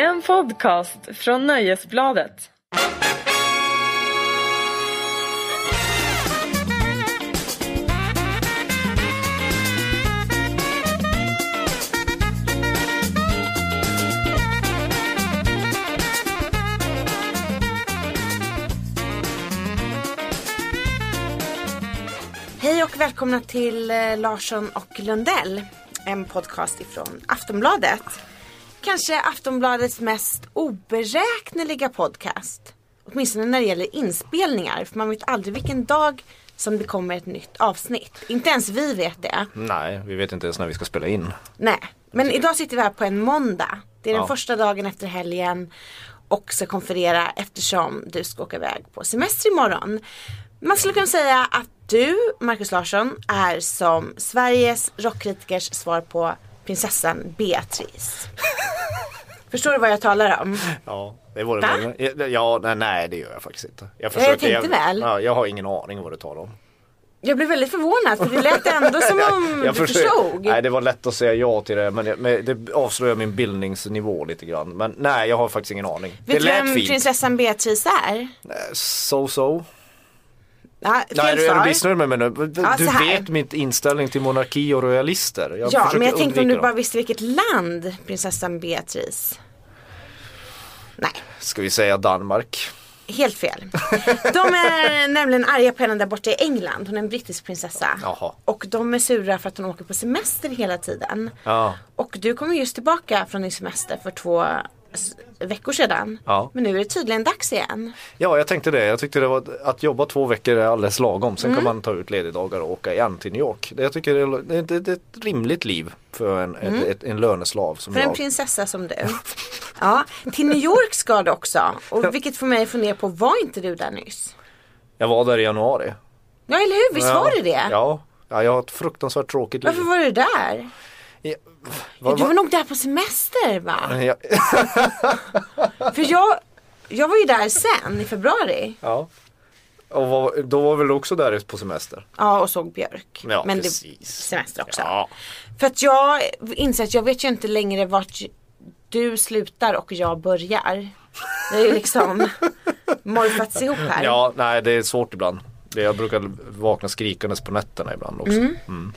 En podcast från Nöjesbladet. Hej och välkomna till eh, Larsson och Lundell. En podcast ifrån Aftonbladet. Kanske Aftonbladets mest oberäkneliga podcast. Åtminstone när det gäller inspelningar. För man vet aldrig vilken dag som det kommer ett nytt avsnitt. Inte ens vi vet det. Nej, vi vet inte ens när vi ska spela in. Nej, men idag sitter vi här på en måndag. Det är den Ja. första dagen efter helgen och ska konferera eftersom du ska åka iväg på semester imorgon. Man skulle kunna säga att du, Markus Larsson, är som Sveriges rockkritikers svar på prinsessan Beatrice. Förstår du vad jag talar om? Ja, det vore Va? väl- Ja, nej, nej det gör jag faktiskt inte. Jag, jag tänkte väl. Ja, jag har ingen aning vad du talar om. Jag blev väldigt förvånad för det lät ändå som om jag du förstod. Nej, det var lätt att säga ja till det men, jag- men det avslöjar min bildningsnivå lite grann. Men nej, jag har faktiskt ingen aning. Vet det du lät vem fint. prinsessan Beatrice är? Eh, So so. Nej, är du missnöjd med mig nu? Du Ja, vet min inställning till monarki och royalister. Jag Ja, men jag tänkte om du dem. bara visste vilket land prinsessan Beatrice. Nej, Ska vi säga Danmark? helt fel. De är nämligen arga på henne där borta i England. Hon är en brittisk prinsessa. Jaha. Och de är sura för att hon åker på semester hela tiden. Ja. Och du kommer just tillbaka från din semester för två veckor sedan. Ja. Men nu är det tydligen dags igen. Ja, jag tänkte det. Jag tyckte det var att jobba två veckor är alldeles lagom. Sen Mm. kan man ta ut ledigdagar och åka igen till New York. Det, jag tycker det är, det, det, är ett rimligt liv för en, ett, ett, en löneslav som Mm. För en jag. prinsessa som du. Ja, till New York ska du också. Och vilket får mig att fundera på, var inte du där nyss? Jag var där i januari. Ja, eller hur? Visst ja. var du det? Ja. ja, jag har ett fruktansvärt tråkigt liv. Varför var du där? Ja, vad- du var nog där på semester va? Ja, För jag, jag var ju där sen i februari. ja. Och var, då var väl också där på semester? Ja och såg björk. Ja, Men det precis. semester också. Ja. För att jag inser att jag vet ju inte längre vart du slutar och jag börjar. Det är ju liksom morfats ihop här. ja, nej det är svårt ibland. Det, jag brukar vakna skrikandes på nätterna ibland också. Mm.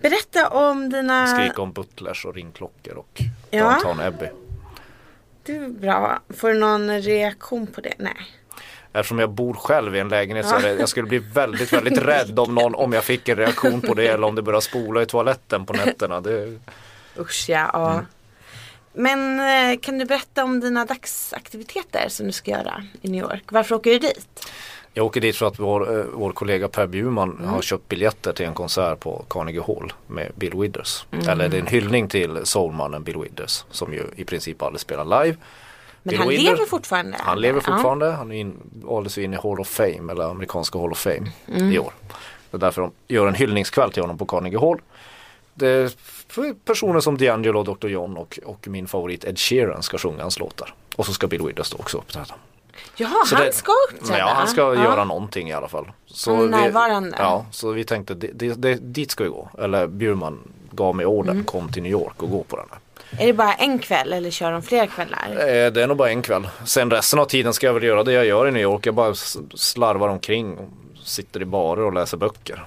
Berätta om dina... Skrika om butlers och ringklockor och Ja. Downtown Abbey. Du är bra. Får du någon reaktion på det? Nej. Eftersom jag bor själv i en lägenhet så är det, jag skulle bli väldigt, väldigt rädd om någon, om jag fick en reaktion på det eller om det började spola i toaletten på nätterna. Det, Usch ja. ja. Mm. Men eh, kan du berätta om dina dagsaktiviteter som du ska göra i New York? Varför åker du dit? Jag åker dit för att vår, eh, vår kollega Per Bjurman Mm. har köpt biljetter till en konsert på Carnegie Hall med Bill Withers. Mm. Eller det är en hyllning till soulmannen Bill Withers som ju i princip aldrig spelar live. Men Bill han Withers- lever fortfarande? Han lever Ja. fortfarande. Han är in, valdes in i Hall of Fame eller amerikanska Hall of Fame Mm. i år. Det är därför de gör en hyllningskväll till honom på Carnegie Hall. Det är personer som D'Angelo, Dr. John och, och min favorit Ed Sheeran ska sjunga hans låtar. Och så ska Bill Withers då också uppträda. Jaha, Så han det- ska uppträda? Ja, han ska Ja. göra någonting i alla fall. Så Han är vi, närvarande. Ja, så vi tänkte det, det, det, dit ska vi gå. Eller Bjurman gav mig orden, Mm. kom till New York och gå på den här. Är det bara en kväll eller kör de fler kvällar? Eh, Det är nog bara en kväll. Sen resten av tiden ska jag väl göra det jag gör i New York. Jag bara slarvar omkring och sitter i barer och läser böcker.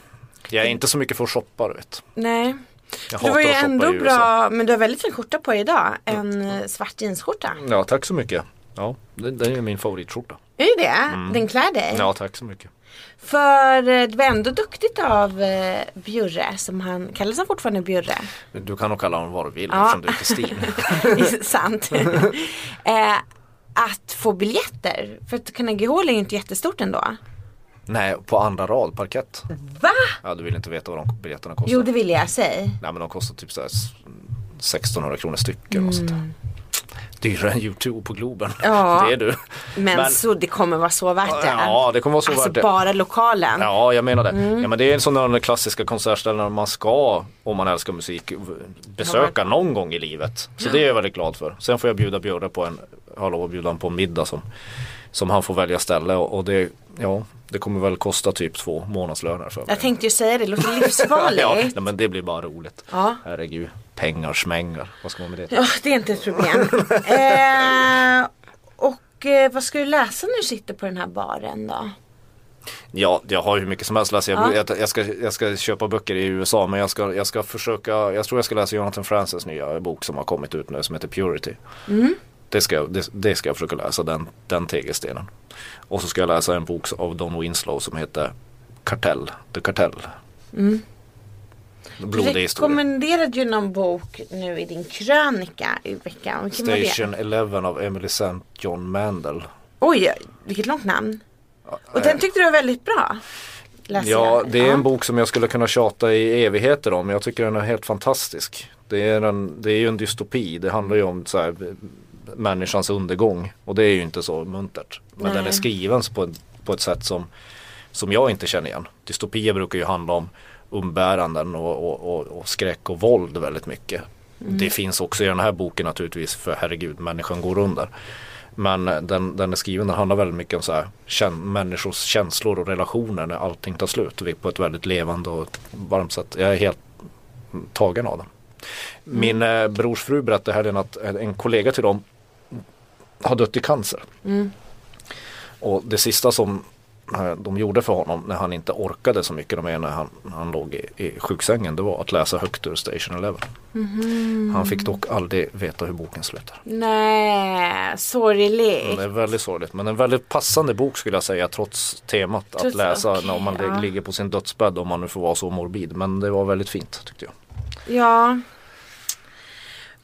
Jag är inte så mycket för att shoppa du vet. Nej. Jag det var ju ändå bra, men du har väldigt fin skjorta på dig idag. En eh, svart jeansskjorta. Ja, tack så mycket. Ja, det, det är min favoritskjorta. Är det det? Den klär dig? Ja, tack så mycket. För eh, det var ändå duktigt av eh, Bjurre, som han, kallas han fortfarande Bjurre? Du kan nog kalla honom vad du vill Ja. eftersom du heter Stin. Sant. eh, att få biljetter. För att Carnegie Hall är ju inte jättestort ändå. Nej, på andra rad, parkett. Va? Ja, du vill inte veta vad de biljetterna kostar. Jo det vill jag säga. Nej, men de kostar typ så här s- 1600 kronor styck eller något sånt där. Dyrare än YouTube på Globen. Ja. Det är du. Men, Men- så det kommer vara så värt det. Ja, det kommer vara så alltså värt det. bara lokalen. Ja, jag menar det. Mm. Ja, men det är sådana klassiska konsertställen man ska, om man älskar musik, besöka någon gång i livet. Så det är jag väldigt glad för. Sen får jag bjuda Björre på en, har lov att bjuda på en middag som, som han får välja ställe och, och det, ja, det kommer väl kosta typ två månadslöner för mig. Jag tänkte ju säga det, det låter livsfarligt. ja, men det blir bara roligt. Ja. Herregud. Pengar smänger. Vad ska man med det? Ja, det är inte ett problem. eh, och eh, vad ska du läsa när du sitter på den här baren då? Ja, jag har hur mycket som helst läst. Jag, Ja. jag, jag, ska, jag ska köpa böcker i USA men jag ska, jag ska försöka, jag tror jag ska läsa Jonathan Francis nya bok som har kommit ut nu som heter Purity. Det, ska, det, det ska jag försöka läsa, den, den tegelstenen. Och så ska jag läsa en bok av Don Winslow som heter Kartell, The Kartell. Du Blodig historia. rekommenderade ju någon bok nu i din krönika i veckan. Vilken? Station 11 av Emily St. John Mandel. Oj, vilket långt namn. Och den tyckte du var väldigt bra. Läser Ja, det är en bok som jag skulle kunna tjata i evigheter om. Jag tycker den är helt fantastisk. Det är, en, det är ju en dystopi. Det handlar ju om så här, människans undergång. Och det är ju inte så muntert. Men Nej. den är skriven på, på ett sätt som, som jag inte känner igen. Dystopier brukar ju handla om umbäranden och, och, och, och skräck och våld väldigt mycket. Det finns också i den här boken naturligtvis för herregud människan går under. Men eh, den, den är skriven, den handlar väldigt mycket om så här, kän, människors känslor och relationer när allting tar slut. På ett väldigt levande och varmt sätt. Jag är helt tagen av den. Min eh, brors fru berättade helgen att en kollega till dem har dött i cancer. Och det sista som de gjorde för honom när han inte orkade så mycket mer när han, han låg i, i sjuksängen det var att läsa högt ur Station Eleven. Han fick dock aldrig veta hur boken slutar. Nej, sorgligt. Det är väldigt sorgligt men en väldigt passande bok skulle jag säga trots temat att Trots- läsa okej, när man ja. ligger på sin dödsbädd om man nu får vara så morbid. Men det var väldigt fint tyckte jag. Ja.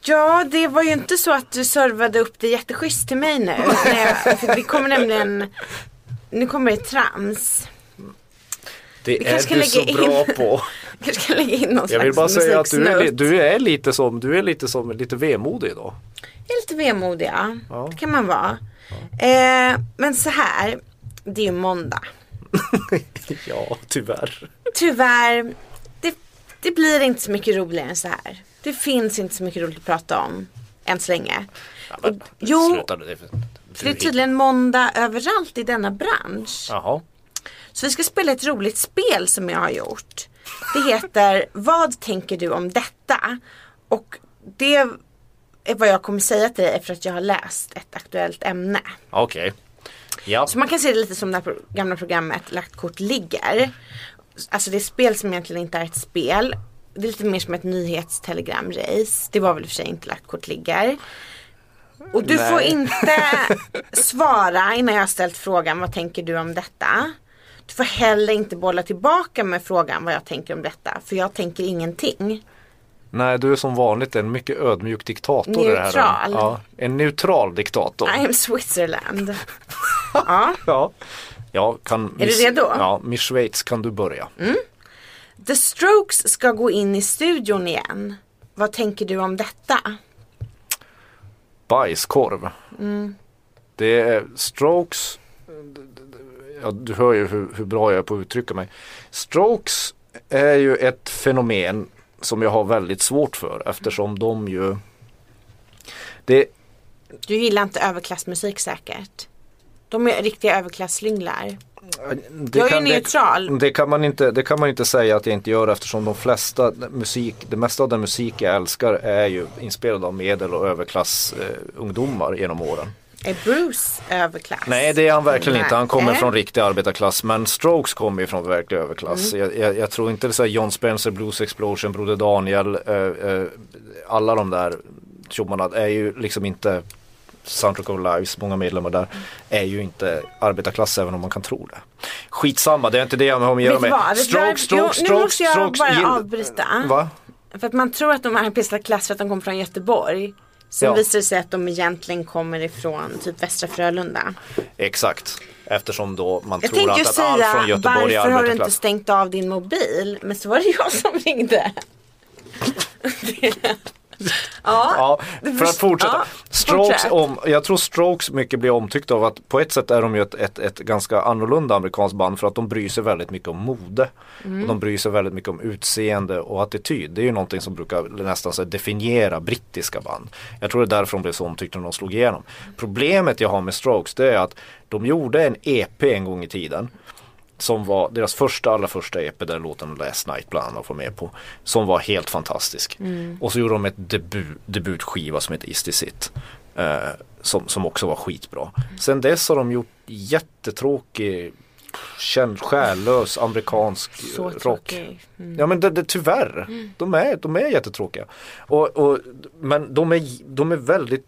Ja, det var ju inte så att du servade upp det jätteschysst till mig nu. Jag- det kommer nämligen, nu kommer det trams. Det Vi är du så lägga bra in- på. Kanske ska lägga in någon Jag vill bara säga att du är, du är lite som, du är lite som, lite vemodig idag. Jag är lite vemodig ja. Ja. Det kan man vara. Eh, men så här, det är ju måndag. Ja, tyvärr. Tyvärr, det, det blir inte så mycket roligare än så här. Det finns inte så mycket roligt att prata om än så länge. Ja, men, Och- jo, nu, det, är tydligen måndag överallt i denna bransch. Jaha. Så vi ska spela ett roligt spel som jag har gjort. Det heter Vad tänker du om detta? Och det är vad jag kommer säga till dig efter att jag har läst ett aktuellt ämne. Okej. Ja. Så man kan se det lite som det här gamla programmet Lagt kort ligger. Alltså det är spel som egentligen inte är ett spel. Det är lite mer som ett nyhetstelegramrace. Det var väl i och för sig inte Lagt kort ligger. Och du Nej. får inte svara innan jag har ställt frågan vad tänker du om detta? Du får heller inte bolla tillbaka med frågan vad jag tänker om detta. För jag tänker ingenting. Nej, du är som vanligt en mycket ödmjuk diktator. Neutral. Ja, en neutral diktator. I am Switzerland. ja. Ja. Ja, kan Är du redo? Ja, Miss Schweiz kan du börja. The Strokes ska gå in i studion igen. Vad tänker du om detta? Bajskorv. Mm. Det är strokes. Ja, du hör ju hur, hur bra jag är på att uttrycka mig. Strokes är ju ett fenomen som jag har väldigt svårt för eftersom de ju det, Du gillar inte överklassmusik säkert. De är riktiga överklasslynglar det, Jag är kan, neutral. det, det, kan man inte, det kan man inte säga att jag inte gör eftersom de flesta musik, det mesta av den musik jag älskar är ju inspelad av medel och överklass eh, genom åren. Är Bruce överklass? Nej det är han verkligen inte. Han kommer Nej. från riktig arbetarklass. Men Strokes kommer ju från verklig överklass. Mm. Jag, jag, jag tror inte det är så här John Spencer, Blues Explosion, Broder Daniel. eh, eh, alla de där tjommarna är ju liksom inte Soundtrack of Lives, många medlemmar där, är ju inte arbetarklass även om man kan tro det. Skitsamma, det är inte det jag har att göra med. Strokes, där- strokes, jo, nu måste jag strokes. bara avbryta. Va? För att man tror att de är arbetarklass för att de kommer från Göteborg. Sen Ja. visar det sig att de egentligen kommer ifrån typ Västra Frölunda. Exakt. Eftersom då man Jag tror att, att allt från Göteborg är varför har du inte arbetarklass. stängt av din mobil? Men så var det jag som ringde. ja, Ja, för att fortsätta. ja, Strokes om, jag tror Strokes mycket blir omtyckta av att på ett sätt är de ju ett, ett, ett ganska annorlunda amerikanskt band för att de bryr sig väldigt mycket om mode. Mm. Och de bryr sig väldigt mycket om utseende och attityd. Det är ju någonting som brukar nästan så definiera brittiska band. Jag tror det är därför de blev så omtyckta när de slog igenom. Problemet jag har med Strokes det är att de gjorde en EP en gång i tiden Som var deras första, allra första EP där låten Last Night bland annat var med på. Som var helt fantastisk. Och så gjorde de ett debut, debutskiva som heter Is This It. Eh, som, som också var skitbra. Sen dess har de gjort jättetråkig, känd, själlös amerikansk Så rock. Mm. Ja men det, det, tyvärr, de, är, de är jättetråkiga. Och, och, men de är, de är väldigt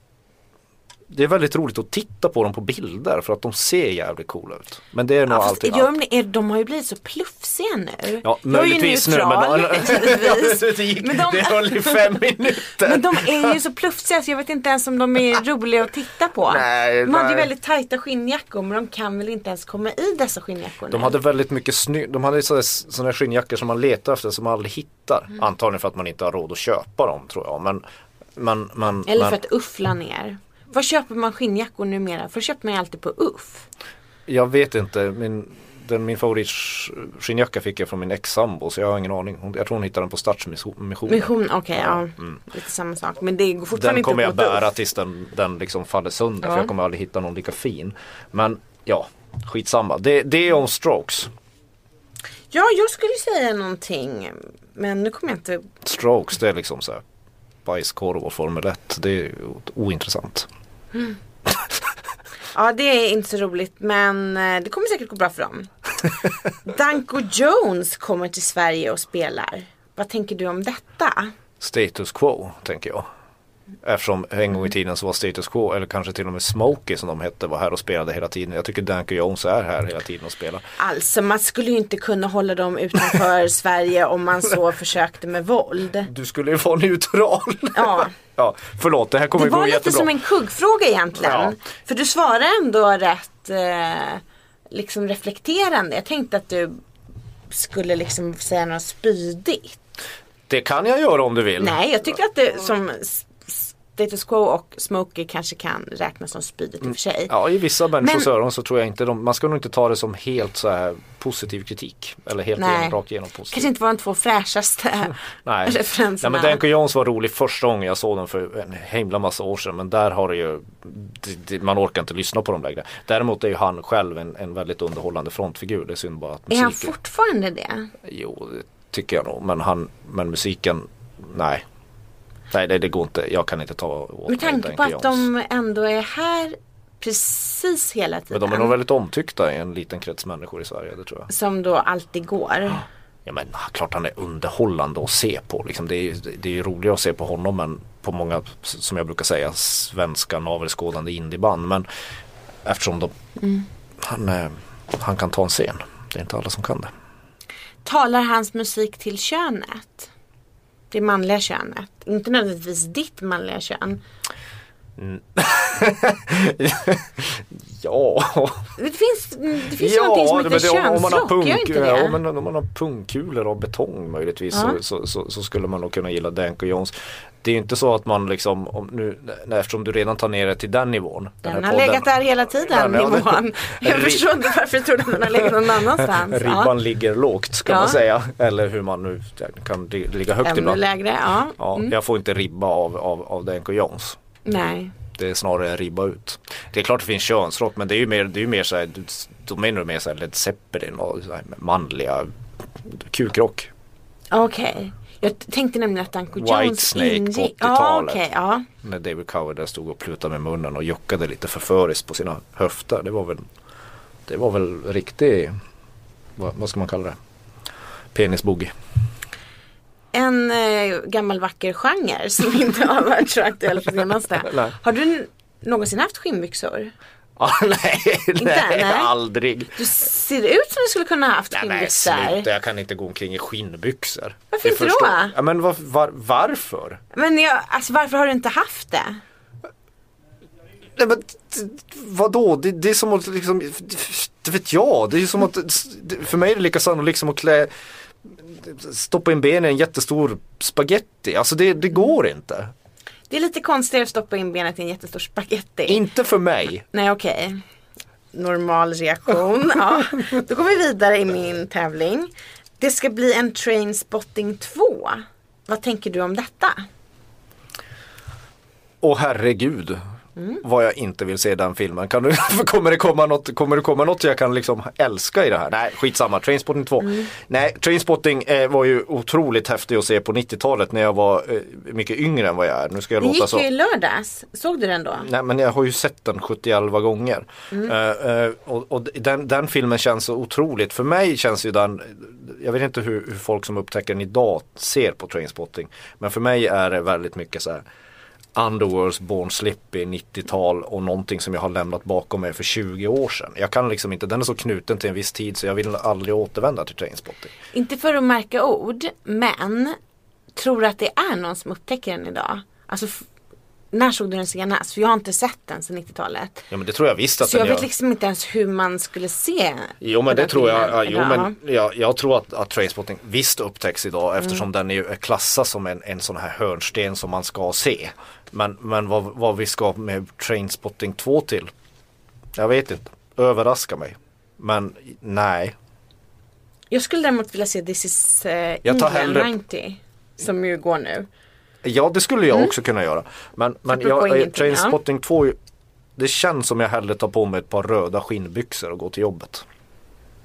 det är väldigt roligt att titta på dem på bilder för att de ser jävligt coola ut. Men det är nog Ja, alltid gör de, är, de har ju blivit så plufsiga nu. Ja, Jag är ju möjligtvis nu. Men, neutral, det, gick, Men de- det höll i fem minuter. Men de är ju så plufsiga så jag vet inte ens om de är roliga att titta på. Nej, de hade ju nej. väldigt tajta skinnjackor men de kan väl inte ens komma i dessa skinnjackor nu. De hade väldigt mycket snygg, de hade sådana skinnjackor som man letar efter som man aldrig hittar. Mm. Antagligen för att man inte har råd att köpa dem tror jag. Men, men, men, Eller men för att uffla ner. Var köper man skinnjackor numera? För köper man ju alltid på uff. jag vet inte. Min, den, min favorit skinnjacka fick jag från min ex-sambo så jag har ingen aning. Hon, jag tror hon hittade den på Stadsmissionen. Mission, okej ja. Lite samma sak. Men det går fortfarande Den inte kommer jag på ett uff. bära tills den, den liksom faller sönder Ja. för jag kommer aldrig hitta någon lika fin. Men ja, skitsamma. Det, det är om Strokes. Ja, jag skulle säga någonting. Men nu kommer jag inte... Strokes det är liksom så här bajskorv och Formel 1. Det är ointressant. Ja, det är inte så roligt. Men eh, det kommer säkert gå bra för dem. Danko Jones kommer till Sverige och spelar. Vad tänker du om detta? Status quo tänker jag. Eftersom en gång i tiden så var Status Quo eller kanske till och med Smokey som de hette var här och spelade hela tiden. Jag tycker Danko Jones är här hela tiden och spelar. Alltså man skulle ju inte kunna hålla dem utanför Sverige om man så försökte med våld. Du skulle ju vara neutral. Ja. ja förlåt, det här kommer Det gå var lite jättebra. som en kuggfråga egentligen. Ja. För du svarade ändå rätt eh, liksom reflekterande. Jag tänkte att du skulle liksom säga något spydigt. Det kan jag göra om du vill. Nej, jag tycker att det som Status Quo och Smokey kanske kan räknas som spydigt i och för sig. Mm. Ja, i vissa människors Men- öron så tror jag inte de, man ska nog inte ta det som helt så här positiv kritik. Eller helt Nej. igenom, rakt igenom positiv. Kanske inte var de två fräschaste Nej. referenserna. Nej men Danko Jones var rolig första gången jag såg den för en himla massa år sedan. Men där har det ju, det, man orkar inte lyssna på dem längre. Däremot är ju han själv en, en väldigt underhållande frontfigur. Det är synd bara att Är han musiken, fortfarande det? jo det tycker jag nog. Men, han, men musiken, nej. Nej det, det går inte, jag kan inte ta åt Med tanke på att de ändå är här precis hela Men tiden. de är nog väldigt omtyckta i en liten krets människor i Sverige, det tror jag. Som då alltid går. Ja men klart han är underhållande att se på. Liksom, det, är, det är ju roligare att se på honom än på många, som jag brukar säga, svenska navelskådande indieband. Men eftersom de, han, eh, han kan ta en scen. Det är inte alla som kan det. Talar hans musik till könet? Det manliga könet. Inte nödvändigtvis ditt manliga kön. Ja, Det finns, det finns ju någonting som heter det- om man har könsrock, punk, gör inte det? Ja, men om man har pungkulor av betong möjligtvis Ja. så, så, så, så skulle man nog kunna gilla Danko Jones. Det är ju inte så att man liksom, om nu, eftersom du redan tar ner det till den nivån. Den här har podden- legat där hela tiden, det- nivån. Jag förstår inte varför du trodde att den har legat någon annanstans. Ribban Ja. ligger lågt ska Ja. man säga. Eller hur man nu kan li- ligga högt Ännu ibland. lägre, ja. Ja, Mm. Jag får inte ribba av, av, av Danko Jones. Nej. Det är snarare ribba ut. Det är klart det finns könsrock men det är ju mer, det är ju mer såhär, då menar du mer såhär Led Zeppelin och så här manliga kukrock. Okej. Jag tänkte nämligen att Danko Whitesnake Jones på ingick. 80-talet. Ja, okej. ja. När David Coverdale stod och plutade med munnen och juckade lite förföriskt på sina höfter. Det var väl, det var väl riktig, vad, vad ska man kalla det? Penisboogie. En eh, gammal vacker genre som inte har varit så aktuell på senaste. Har du någonsin haft skinnbyxor? Ah, nej, nej, nej. aldrig. Du ser ut som du skulle kunna ha haft Nej, nej skinnbyxor. sluta, jag kan inte gå omkring i skinnbyxor. Varför Det inte då? förstår- Ja, men var, var, varför? Men jag, alltså, varför har du inte haft det? Nej, men, vadå? Det, det är som att liksom, det vet jag, det är som att, för mig är det lika sannolikt som att klä Stoppa in benen i en jättestor spaghetti, alltså det, det går inte. Det är lite konstigt att stoppa in benet i en jättestor spaghetti. Inte för mig. Nej okej. Normal reaktion. ja. Då går vi vidare i min tävling. Det ska bli en Trainspotting 2. Vad tänker du om detta? Åh herregud. Vad jag inte vill se i den filmen. Kan du, kommer, det komma något, kommer det komma något jag kan liksom älska i det här? Nej, skitsamma. Trainspotting 2. Nej, Trainspotting eh, var ju otroligt häftig att se på 90-talet när jag var eh, mycket yngre än vad jag är. Nu ska jag låta gick så. ju i lördags. Såg du den då? Nej men jag har ju sett den 71 gånger. Mm. Eh, eh, och och den, den filmen känns så otroligt. För mig känns ju den, jag vet inte hur, hur folk som upptäcker den idag ser på Trainspotting. Men för mig är det väldigt mycket så här Underworlds Born Slippy 90-tal och någonting som jag har lämnat bakom mig för 20 år sedan. Jag kan liksom inte, den är så knuten till en viss tid så jag vill aldrig återvända till Trainspotting. Inte för att märka ord, men tror du att det är någon som upptäcker den idag? Alltså, när såg du den senast? För jag har inte sett den sedan 90-talet. Ja men det tror jag visst att Så den jag vet liksom inte ens hur man skulle se Jo men det tror jag, ja, jo, men jag, jag tror att, att Trainspotting visst upptäcks idag eftersom den är ju klassas som en, en sån här hörnsten som man ska se. Men, men vad, vad vi ska med Trainspotting 2 till? Jag vet inte. Överraska mig. Men nej. Jag skulle däremot vilja se This is uh, Jag tar hellre- 90. Som ju går nu. Ja det skulle jag också kunna göra. Men, men jag, eh, Trainspotting 2 Det känns som jag hellre tar på mig ett par röda skinnbyxor och går till jobbet.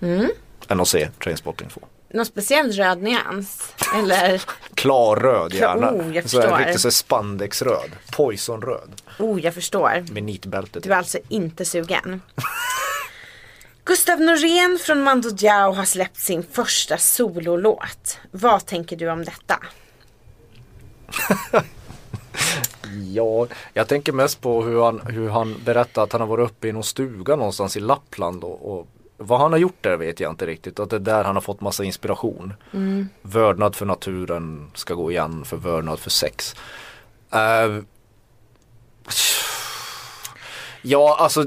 Mm. Än att se Trainspotting 2. Någon speciell röd nyans? Eller, Klarröd gärna. Oh, jag så förstår. riktigt så spandexröd. Poisonröd. oh jag förstår. Med nitbälte Du är alltså inte sugen. Gustav Norén från Mando Diao har släppt sin första sololåt. Vad tänker du om detta? Ja, jag tänker mest på hur han, hur han berättar att han har varit uppe i någon stuga någonstans i Lappland och, och vad han har gjort där vet jag inte riktigt. Att det är där han har fått massa inspiration. Mm. Vördnad för naturen ska gå igen för vördnad för sex. Eh, ja, alltså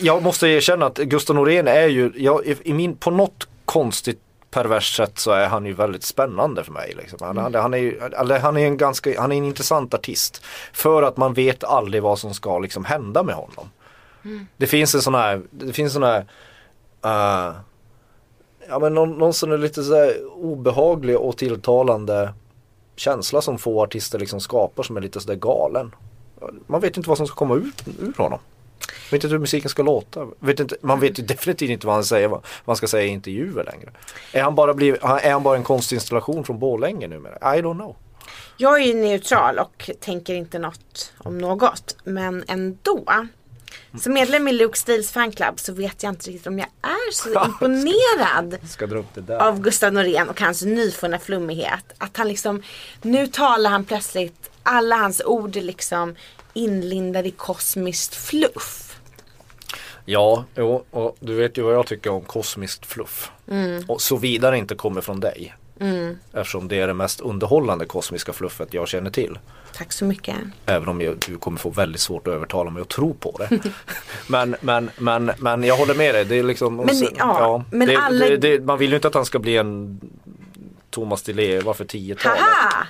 jag måste erkänna att Gustav Norén är ju, jag, i min, på något konstigt perverst sätt så är han ju väldigt spännande för mig. Liksom. Han, han, han, är ju, eller han är en ganska, han är en intressant artist. För att man vet aldrig vad som ska liksom hända med honom. Det finns en sån här, det finns sån här eh, Ja men någon, någon sån är lite så obehaglig och tilltalande känsla som få artister liksom skapar som är lite sådär galen. Man vet inte vad som ska komma ut ur honom. Vet inte hur musiken ska låta. Vet inte, man vet ju definitivt inte vad han säger, vad han ska säga i intervjuer längre. Är han bara, blivit, är han bara en konstinstallation från Borlänge numera? I don't know. Jag är ju neutral och tänker inte något om något. Men ändå. Som medlem i Luke Steels fanclub så vet jag inte riktigt om jag är så imponerad Ska där. av Gustav Norén och hans nyfunna flummighet. Att han liksom, nu talar han plötsligt, alla hans ord är liksom inlindade i kosmiskt fluff. Ja, jo, och du vet ju vad jag tycker om kosmiskt fluff. Och så vidare inte kommer från dig. Eftersom det är det mest underhållande kosmiska fluffet jag känner till. Tack så mycket. Även om jag, du kommer få väldigt svårt att övertala mig att tro på det. men, men, men, men jag håller med dig. Det är liksom, Men, ja, men det, alla- det, det, man vill ju inte att han ska bli en Thomas Di Leva för 10-talet. Haha!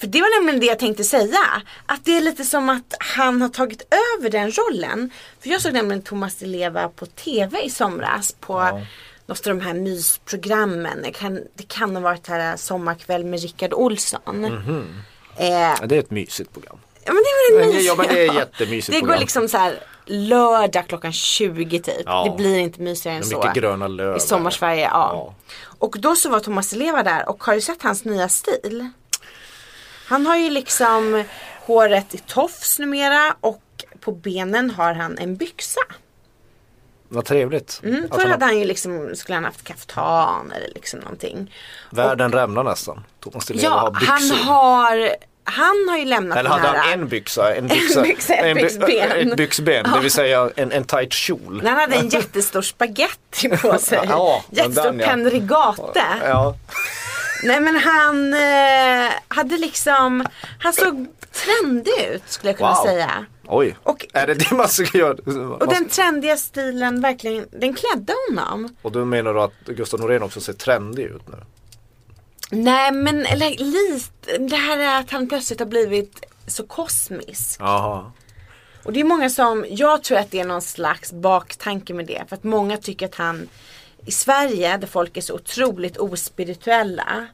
För det var nämligen det jag tänkte säga. Att det är lite som att han har tagit över den rollen. För jag såg nämligen Thomas Di Leva på TV i somras. På Ja. något av de här mysprogrammen. Det kan, det kan ha varit här Sommarkväll med Rickard Olsson. eh, Ja, Det är ett mysigt program. ja, men det är väl mysigt. ja, men det är jättemysigt Det går program. liksom så här lördag klockan 20 typ. Ja. Det blir inte mysigare än så. mycket gröna löv. I sommarsverige, ja. Ja. Och då så var Thomas Di Leva där och har du sett hans nya stil? Han har ju liksom håret i tofs numera och på benen har han en byxa. Vad trevligt. Mm, förr hade han ju liksom, skulle han haft kaftan eller liksom någonting. världen rämnar nästan. Thomas Di Ja, har byxor. han har, han har ju lämnat Eller hade han en byxa? En, byxa, byxa, ett en by- byxben. Ett byxben, det vill säga en, en tight kjol. han hade en jättestor spaghetti på sig. Ja, Jättestor den, ja. penrigate. Ja. Nej men han eh, hade liksom, han såg trendig ut skulle jag kunna Wow. säga. Oj, Och- är det det man ska göra? Och den trendiga stilen verkligen, den klädde honom. Och då menar du att Gustav Norén också ser trendig ut nu? Nej men eller, lite, det här är att han plötsligt har blivit så kosmisk. Jaha. Och det är många som, jag tror att det är någon slags baktanke med det. För att många tycker att han i Sverige där folk är så otroligt ospirituella.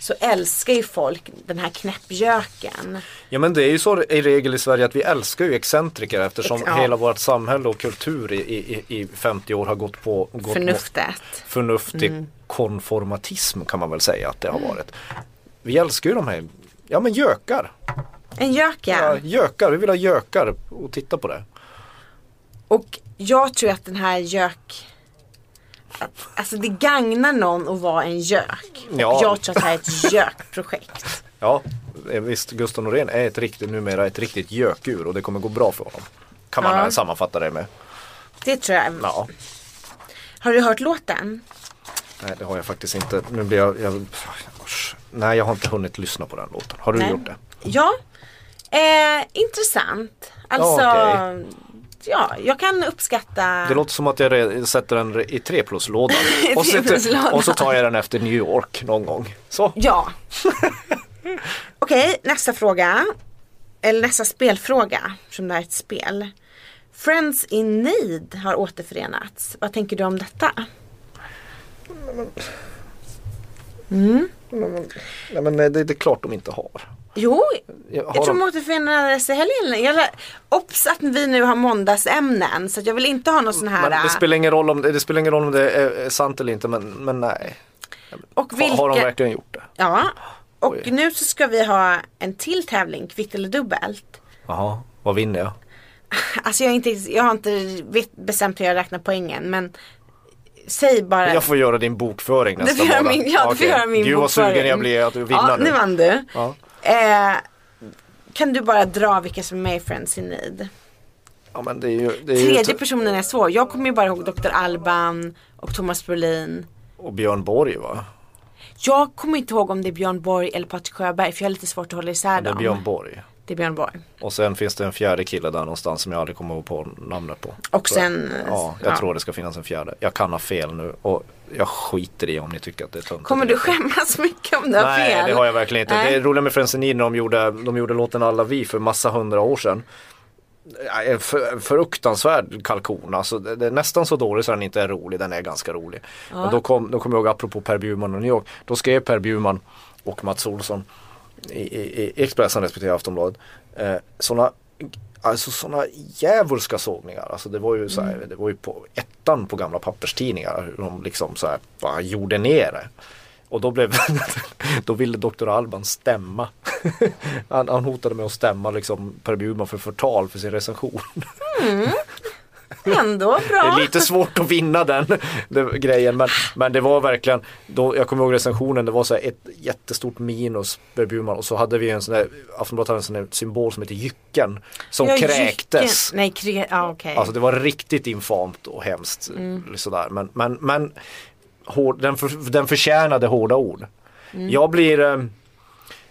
Så älskar ju folk den här knäppjöken. Ja men det är ju så i regel i Sverige att vi älskar ju excentriker eftersom Ex- ja. hela vårt samhälle och kultur i, i, i 50 år har gått på gått Förnuftet. Mot förnuftig konformatism kan man väl säga att det har varit. Vi älskar ju de här, ja men gökar. En gök Ja, gökar, vi vill ha gökar och titta på det. Och jag tror att den här gök Alltså det gagnar någon att vara en gök. Ja. jag tror att det här är ett gökprojekt. Ja, eh, visst Gustav Norén är ett riktigt, numera ett riktigt gökur och det kommer gå bra för honom. Kan man Ja. sammanfatta det med. Det tror jag. Ja, Har du hört låten? nej det har jag faktiskt inte. Nu blir jag, jag. Nej jag har inte hunnit lyssna på den låten. Har du Nej. gjort det? Ja. Eh, intressant. Alltså, Ja, ja, jag kan uppskatta. Det låter som att jag sätter den i 3 plus-lådan. och, så- 3+-lådan. och så tar jag den efter New York någon gång. Så. Ja. Okej, nästa fråga. Eller nästa spelfråga, som det här är ett spel. Friends in Need har återförenats. Vad tänker du om detta? Nej men det, det är klart de inte har. Jo, Jag, jag tror de, de återförenades i helgen. Jag Obs att vi nu har måndagsämnen så att jag vill inte ha någon sån här. men det spelar ingen roll om det, det spelar ingen roll om det är, sant eller inte men, men nej. och Har, har de vilka- verkligen gjort det? Ja. Och Oj. nu så ska vi ha en till tävling, kvitt eller dubbelt. Jaha, vad vinner jag? Alltså jag, inte, jag har inte bestämt hur jag räknar poängen men Säg bara. Jag får göra din bokföring nästa månad. min, ja, du får göra min Gud vad bokföring. sugen jag blir att du vinner Ja, nu. nu vann du. Ja. Eh, kan du bara dra vilka som är med i Friends in Need? ja det är ju, det är ju Tredje t- personen är svår. Jag kommer ju bara ihåg Dr. Alban och Thomas Brolin. och Björn Borg va? Jag kommer inte ihåg om det är Björn Borg eller Patrik Sjöberg för jag har lite svårt att hålla isär Det är dem. Björn Borg. Det är Björn Borg. Och sen finns det en fjärde kille där någonstans som jag aldrig kommer ihåg på namnet på. Och sen, Ja, jag ja. tror det ska finnas en fjärde. Jag kan ha fel nu och jag skiter i om ni tycker att det är tunt. Kommer du skämmas mycket om du har Nej, fel? det har jag verkligen inte. Nej. Det roliga med Friends när de gjorde, de gjorde låten Alla vi för massa hundra år sedan. Ja, En för, fruktansvärd kalkon. Alltså, det, det är nästan så dålig så den inte är rolig. Den är ganska rolig. Men då kom, då kom jag ihåg apropå Per Bjurman och New York. Då skrev Per Bjurman och Mats Olsson i, i, i Expressen respektive Aftonbladet. Eh, sådana Alltså sådana djävulska sågningar. Alltså det var ju så här, det var ju på ettan på gamla papperstidningar. Hur de liksom så här bara gjorde ner det. Och då blev Då ville Dr. Alban stämma. Han, han hotade med att stämma liksom Per Bjurman för förtal för sin recension. Ändå Det bra. är lite svårt att vinna den det, grejen men, men det var verkligen då, Jag kommer ihåg recensionen det var så ett jättestort minus Per Bjurman och så hade vi en sån där Aftonbladet hade en sån där symbol som heter jycken Som Ja, kräktes jycken. Nej, krä... ja, okej. Alltså det var riktigt infamt och hemskt sådär men, men, men hård, den, för, den förtjänade hårda ord Jag blir eh,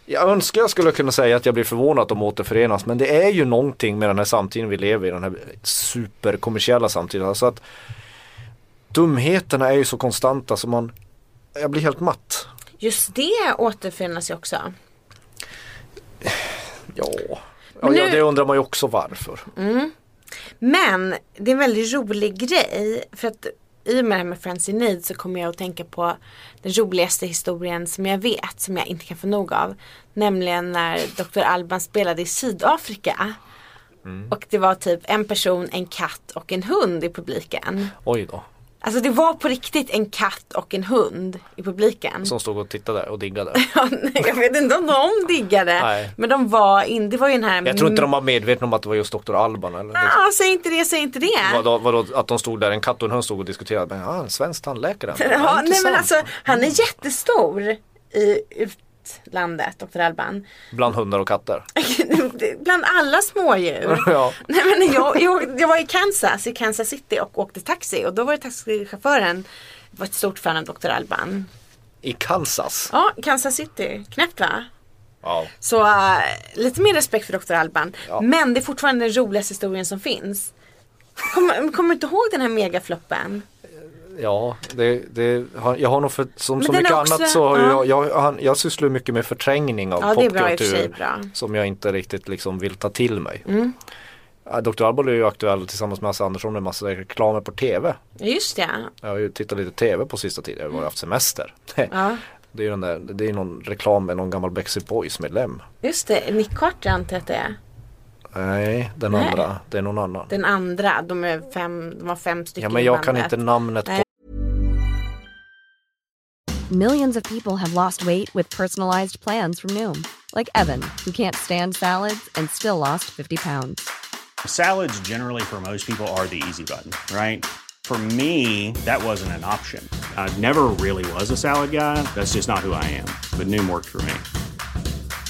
jag önskar jag skulle kunna säga att jag blir förvånad att de återförenas men det är ju någonting med den här samtiden vi lever i, den här superkommersiella samtiden. Alltså att dumheterna är ju så konstanta så man, jag blir helt matt. Just det återfinnas ju också. Ja, ja, nu- det undrar man ju också varför. Men det är en väldigt rolig grej. För att i och med det här med Friends in Need så kommer jag att tänka på den roligaste historien som jag vet. Som jag inte kan få nog av. Nämligen när Dr. Alban spelade i Sydafrika. Och det var typ en person, en katt och en hund i publiken. Oj då, Alltså det var på riktigt en katt och en hund i publiken. som stod och tittade och diggade. Ja, nej, jag vet inte om de diggade. Nej. Men de var in, det var ju den här Jag tror inte de var medvetna om att det var just Dr. Alban. Eller liksom. Ja, säg inte det, säg inte det. Vadå, vadå, att de stod där, en katt och en hund stod och diskuterade. Men, ja, en svensk tandläkare. Ja, nej men alltså han är jättestor i utlandet, Dr. Alban. Bland hundar och katter. Bland alla smådjur. Ja. Nej men jag, jag, jag var i Kansas, i Kansas City och åkte taxi och då var det taxichauffören var ett stort fan av Dr. Alban. I Kansas. Ja, Kansas City, knäppt va? Ja. Så äh, lite mer respekt för Dr. Alban. Ja. Men det är fortfarande den roligaste historien som finns. Kommer du inte ihåg den här megafloppen? Ja, det, det, jag har nog för, som Men så mycket också- annat så har ja. jag, jag, jag sysslar mycket med förträngning av Ja, popkultur. Som jag inte riktigt liksom vill ta till mig. Mm. Dr. Alboll är ju aktuell tillsammans med Hasse Andersson med massa reklamer på TV. Just det. Jag har ju tittat lite TV på sista tiden, jag har haft semester. Ja. Det är ju den där, det är någon reklam med någon gammal Backstreet Boys medlem. Just det. Nick Carter antar jag att det är. Nej, den Nej. andra, det är någon annan. Den andra. De, är fem, de var fem stycken Ja men jag kan inte namnet Nej. på Millions of people have lost weight with personalized plans from Noom, like Evan, who can't stand salads and still lost 50 pounds. Salads, generally, for most people, are the easy button, right? For me, that wasn't an option. I never really was a salad guy. That's just not who I am. But Noom worked for me.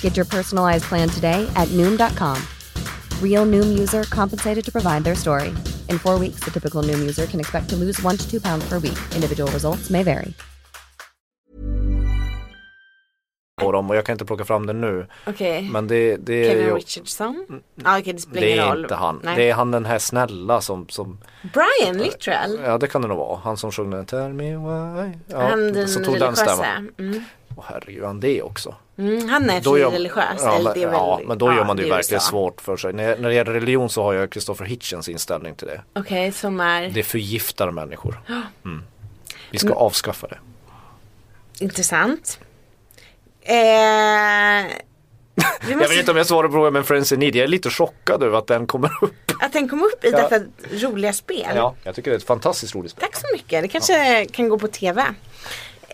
Get your personalized plan today at Noom.com. Real Noom user compensated to provide their story. In four weeks, the typical Noom user can expect to lose one to two pounds per week. Individual results may vary. dem och jag kan inte plocka fram den nu. Okej. Men det, det är Kevin ju, Richardson? Ja okej det spelar det ingen är roll. inte han. Nej. Det är han den här snälla som, som Brian Littrell. Ja det kan det nog vara. Han som sjöng den Tell me why. Ja, han den som tog den stämman. Mm. Åh herregud, han det också. Mm, han är frireligiös. ja, men, väl, ja, men då gör man det ju verkligen USA. svårt för sig. När, när det gäller religion så har jag Christopher Hitchens inställning till det. Okej, som är Det förgiftar människor. Mm. Vi ska avskaffa det. intressant. Eh, vi Jag måste, vet inte om jag svarar på frågan men Friends in Need, jag är lite chockad över att den kommer upp. Att den kom upp i Ja. detta roliga spel. Ja, jag tycker det är ett fantastiskt roligt spel. Tack så mycket. Det kanske kan gå på tv.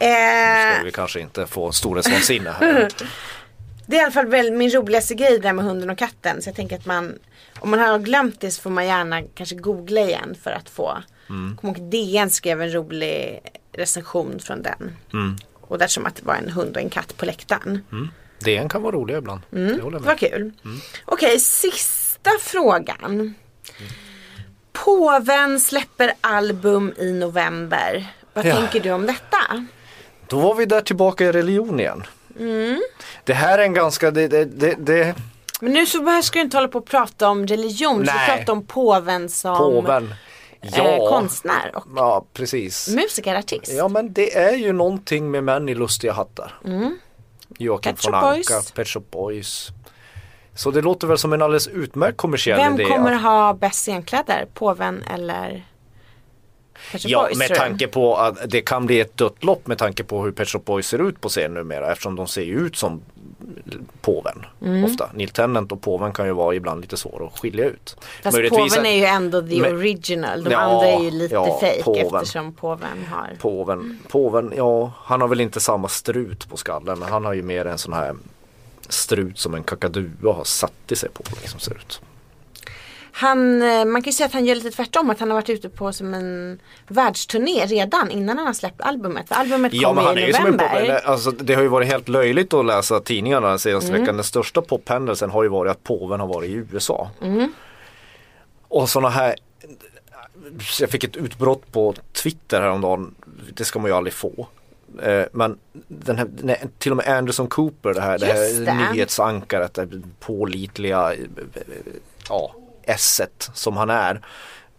Nu Eh, ska vi kanske inte få storhetsvansinne här. det är i alla fall väl min roligaste grej där med hunden och katten. Så jag tänker att man om man har glömt det så får man gärna kanske googla igen för att få. Mm. Kommer ihåg DN skrev en rolig recension från den. Mm. Och där som att det var en hund och en katt på läktaren. DN kan vara roliga ibland. Det jag Det var kul. Mm. Okej, sista frågan. Påven släpper album i november. Vad Ja. tänker du om detta? Då var vi där tillbaka i religion igen. Mm. Det här är en ganska, det, det, det, det Men nu så ska du inte hålla på och prata om religion. Du ska prata om påven som påven. Ja, eh, konstnär och ja precis. musikartist. Ja men det är ju någonting med män i lustiga hattar. Joakim Mm. Shop von Anka. Pet Shop Boys. Så det låter väl som en alldeles utmärkt kommersiell Vem idé. kommer att- ha bäst scenkläder? Påven eller Ja, med tanke på att det kan bli ett dött lopp med tanke på hur Pet Shop Boys ser ut på scen numera eftersom de ser ut som påven Mm. ofta. Neil Tennant och påven kan ju vara ibland lite svåra att skilja ut. Fast Möjligtvis påven är ju ändå the Men- original. De Ja, andra är ju lite ja, fake påven. eftersom påven har Påven, påven, ja han har väl inte samma strut på skallen men han har ju mer en sån här strut som en kakadua har satt i sig på liksom ser ut. Han, eh, man kan ju säga att han gör lite tvärtom. Att han har varit ute på som en världsturné redan innan han har släppt albumet. För albumet Ja kom men han i är ju som en november. pop, alltså, Det har ju varit helt löjligt att läsa tidningarna den senaste Mm. veckan. Den största pophändelsen har ju varit att påven har varit i USA. Mm. Och sådana här Jag fick ett utbrott på Twitter häromdagen. Det ska man ju aldrig få. Eh, Men den här, nej, till och med Anderson Cooper, det här, det här det. nyhetsankaret, det pålitliga eh, ja, esset som han är.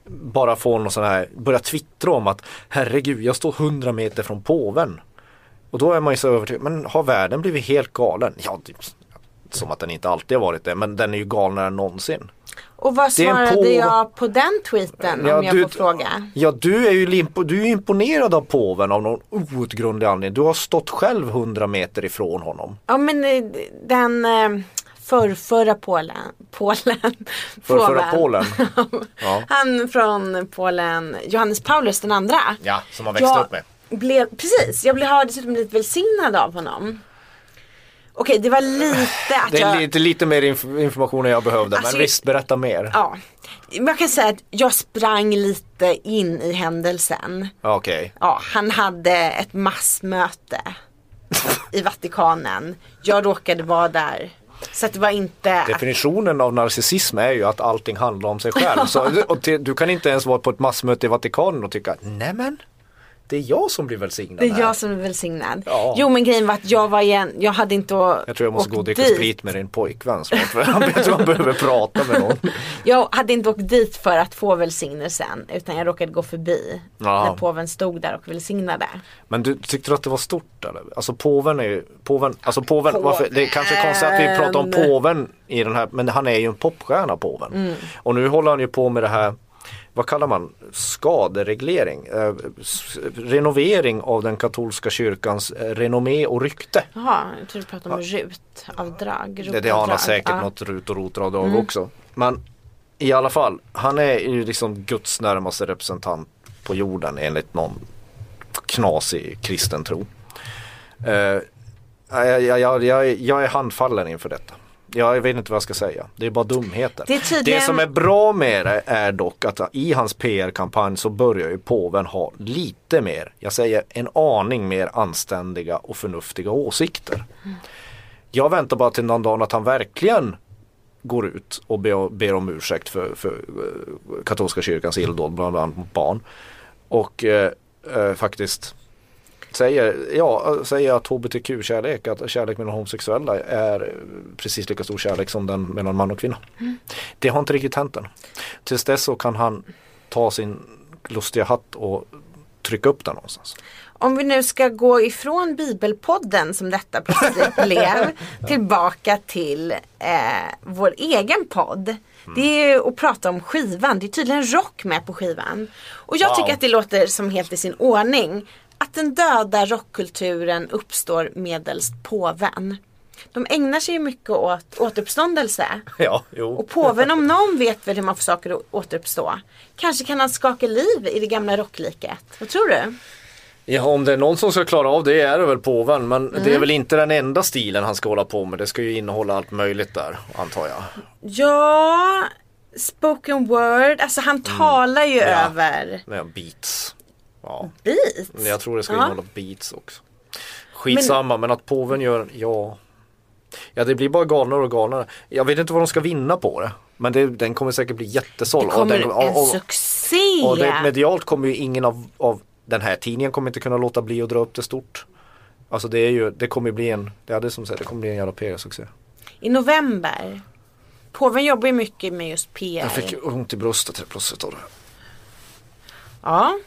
Bara får någon sån här, börja twittra om att herregud jag står 100 meter från påven. Och då är man ju så övertygad, men har världen blivit helt galen? Ja, det, som att den inte alltid har varit det, men den är ju galnare än någonsin. Och vad svarade på- jag på den tweeten Ja, om jag du- får fråga? Ja du är ju du är imponerad av påven av någon outgrundlig anledning. Du har stått själv 100 meter ifrån honom. Ja men eh, den eh, förrförra Polen, Polen, Förrförra. Polen. Ja. Han från Polen, Johannes Paulus den andra. Ja, som han växte Jag upp med. Blev, precis, jag blev, har dessutom blivit välsignad av honom. Okej, det var lite att Det är jag... lite, lite mer inf- information än jag behövde Alltså, men visst berätta mer. Ja, jag kan säga att jag sprang lite in i händelsen. Okej. Ja, han hade ett massmöte i Vatikanen. Jag råkade vara där. Så att det var inte... att- Definitionen av narcissism är ju att allting handlar om sig själv. Så, och till, du kan inte ens vara på ett massmöte i Vatikanen och tycka nämen det är jag som blir välsignad Det är här. jag som är välsignad. Ja. Jo men grejen var att jag var igen, jag hade inte Jag tror jag måste gå och dricka dit. sprit med din pojkvän snart. För han behöver prata med någon. Jag hade inte åkt dit för att få välsignelsen utan jag råkade gå förbi Ja. när påven stod där och välsignade. Men du tyckte du att det var stort eller? Alltså påven är ju, påven, alltså påven, varför, det är kanske konstigt att vi pratar om påven i den här, men han är ju en popstjärna påven. Mm. Och nu håller han ju på med det här, vad kallar man, skadereglering, eh, renovering av den katolska kyrkans eh, renommé och rykte. Jaha, jag tror du pratade om RUT-avdrag. Det, det har han säkert Ja. något rut och rotavdrag också. Men i alla fall, han är ju liksom Guds närmaste representant på jorden enligt någon knasig kristen tro. Eh, jag, jag, jag, jag är handfallen inför detta. Jag vet inte vad jag ska säga. Det är bara dumheter. Det tydligen- det som är bra med det är dock att i hans PR-kampanj så börjar ju påven ha lite mer, jag säger en aning mer anständiga och förnuftiga åsikter. Jag väntar bara till någon dag att han verkligen går ut och ber, ber om ursäkt för, för eh, katolska kyrkans illdåd bland annat mot barn. Och eh, eh, faktiskt säger, ja, säger att hbtq-kärlek, att kärlek mellan homosexuella är precis lika stor kärlek som den mellan man och kvinna. Det har inte riktigt hänt än. Tills dess så kan han ta sin lustiga hatt och trycka upp den någonstans. Om vi nu ska gå ifrån bibelpodden som detta plötsligt blev tillbaka till eh, vår egen podd. Det är ju att prata om skivan. Det är tydligen rock med på skivan. Och jag Wow. tycker att det låter som helt i sin ordning. Att den döda rockkulturen uppstår medelst påven. De ägnar sig ju mycket åt återuppståndelse. Ja, jo. Och påven om någon vet väl hur man får saker att återuppstå. Kanske kan han skaka liv i det gamla rockliket. Vad tror du? Ja, om det är någon som ska klara av det är det väl påven. Men Mm. det är väl inte den enda stilen han ska hålla på med. Det ska ju innehålla allt möjligt där, antar jag. Ja, spoken word. Alltså han talar ju Mm. Ja. över Med beats. Ja, beats. men jag tror det ska Ja. innehålla beats också. Skitsamma, men, att påven gör, ja. Ja, det blir bara galnare och galnare. Jag vet inte vad de ska vinna på det. Men det, den kommer säkert bli jättesåld. Det kommer den, en och- och- succé. Och det, medialt kommer ju ingen av, av den här tidningen kommer inte kunna låta bli att dra upp det stort. Alltså det är ju, det kommer bli en, det är det som säger, det kommer bli en jävla PR-succé. I november. Påven jobbar ju mycket med just PR. Jag fick ont i bröstet helt plötsligt av det. Ja.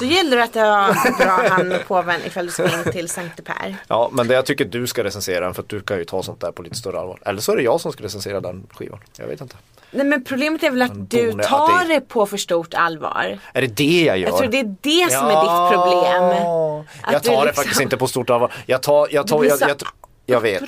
Då gäller det att jag drar han med påven ifall du ska in till Sankte Per. Ja men det jag tycker du ska recensera den för att du kan ju ta sånt där på lite större allvar. Eller så är det jag som ska recensera den skivan. Jag vet inte. Nej men problemet är väl att du tar att det- det på för stort allvar. Är det det jag gör? Jag tror det är det som är ditt problem. Att Jag du tar det liksom- faktiskt inte på stort allvar. Jag tar, jag tar, jag, jag, jag vet.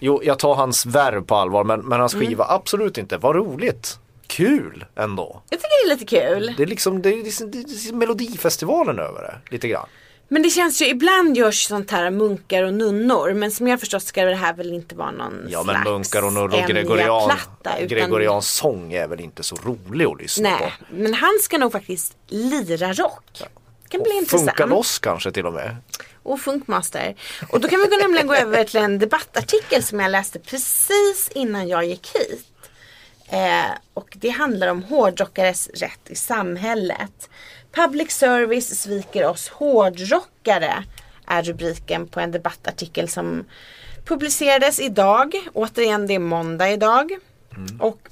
Jo, jag tar hans värv på allvar men, men hans Mm. skiva absolut inte. Vad roligt. Kul ändå. Jag tycker det är lite kul. Det är liksom, det är, liksom- det är liksom Melodifestivalen över det, lite grann. Men det känns ju, ibland görs sånt här munkar och nunnor. Men som jag förstått ska det här väl inte vara någon Ja men slags munkar och nurr och gregorian, Enya-platta, utan- gregorian sång är väl inte så rolig att lyssna Nej, på. men han ska nog faktiskt lira rock. Det kan bli intressant. Funka loss kanske till och med. Och Funkmaster. Och då kan vi gå- nämligen gå över till en debattartikel som jag läste precis innan jag gick hit. Eh, och det handlar om hårdrockares rätt i samhället. Public service sviker oss hårdrockare är rubriken på en debattartikel som publicerades idag. Återigen, det är måndag idag. Och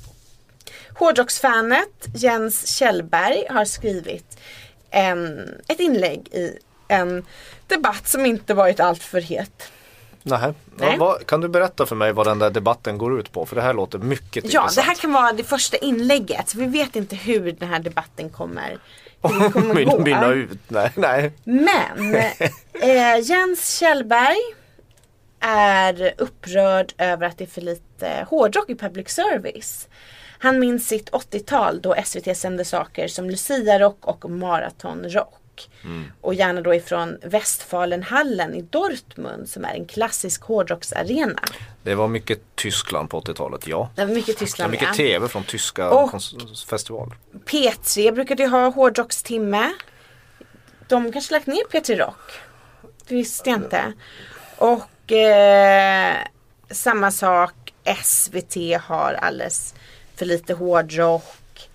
Hårdrocksfanet Jens Kjellberg har skrivit en, ett inlägg i en debatt som inte varit alltför het. Nej. Ja, vad, kan du berätta för mig vad den där debatten går ut på? För det här låter mycket Ja, intressant. det här kan vara det första inlägget. Vi vet inte hur den här debatten kommer. Mynna ut. Nej, nej. Men eh, Jens Kjellberg är upprörd över att det är för lite hårdrock i public service. Han minns sitt 80-tal då SVT sände saker som Lucia-rock och maratonrock. Och gärna då ifrån Westfalenhallen i Dortmund som är en klassisk hårdrocksarena. Det var mycket Tyskland på 80-talet, ja. Det var mycket Det var Tyskland mycket med. tv från tyska Och- festivaler. P3 brukade ju ha hårdrockstimme. De kanske lagt ner P3 Rock. Det visste jag inte. Och eh, samma sak. SVT har alldeles för lite hårdrock.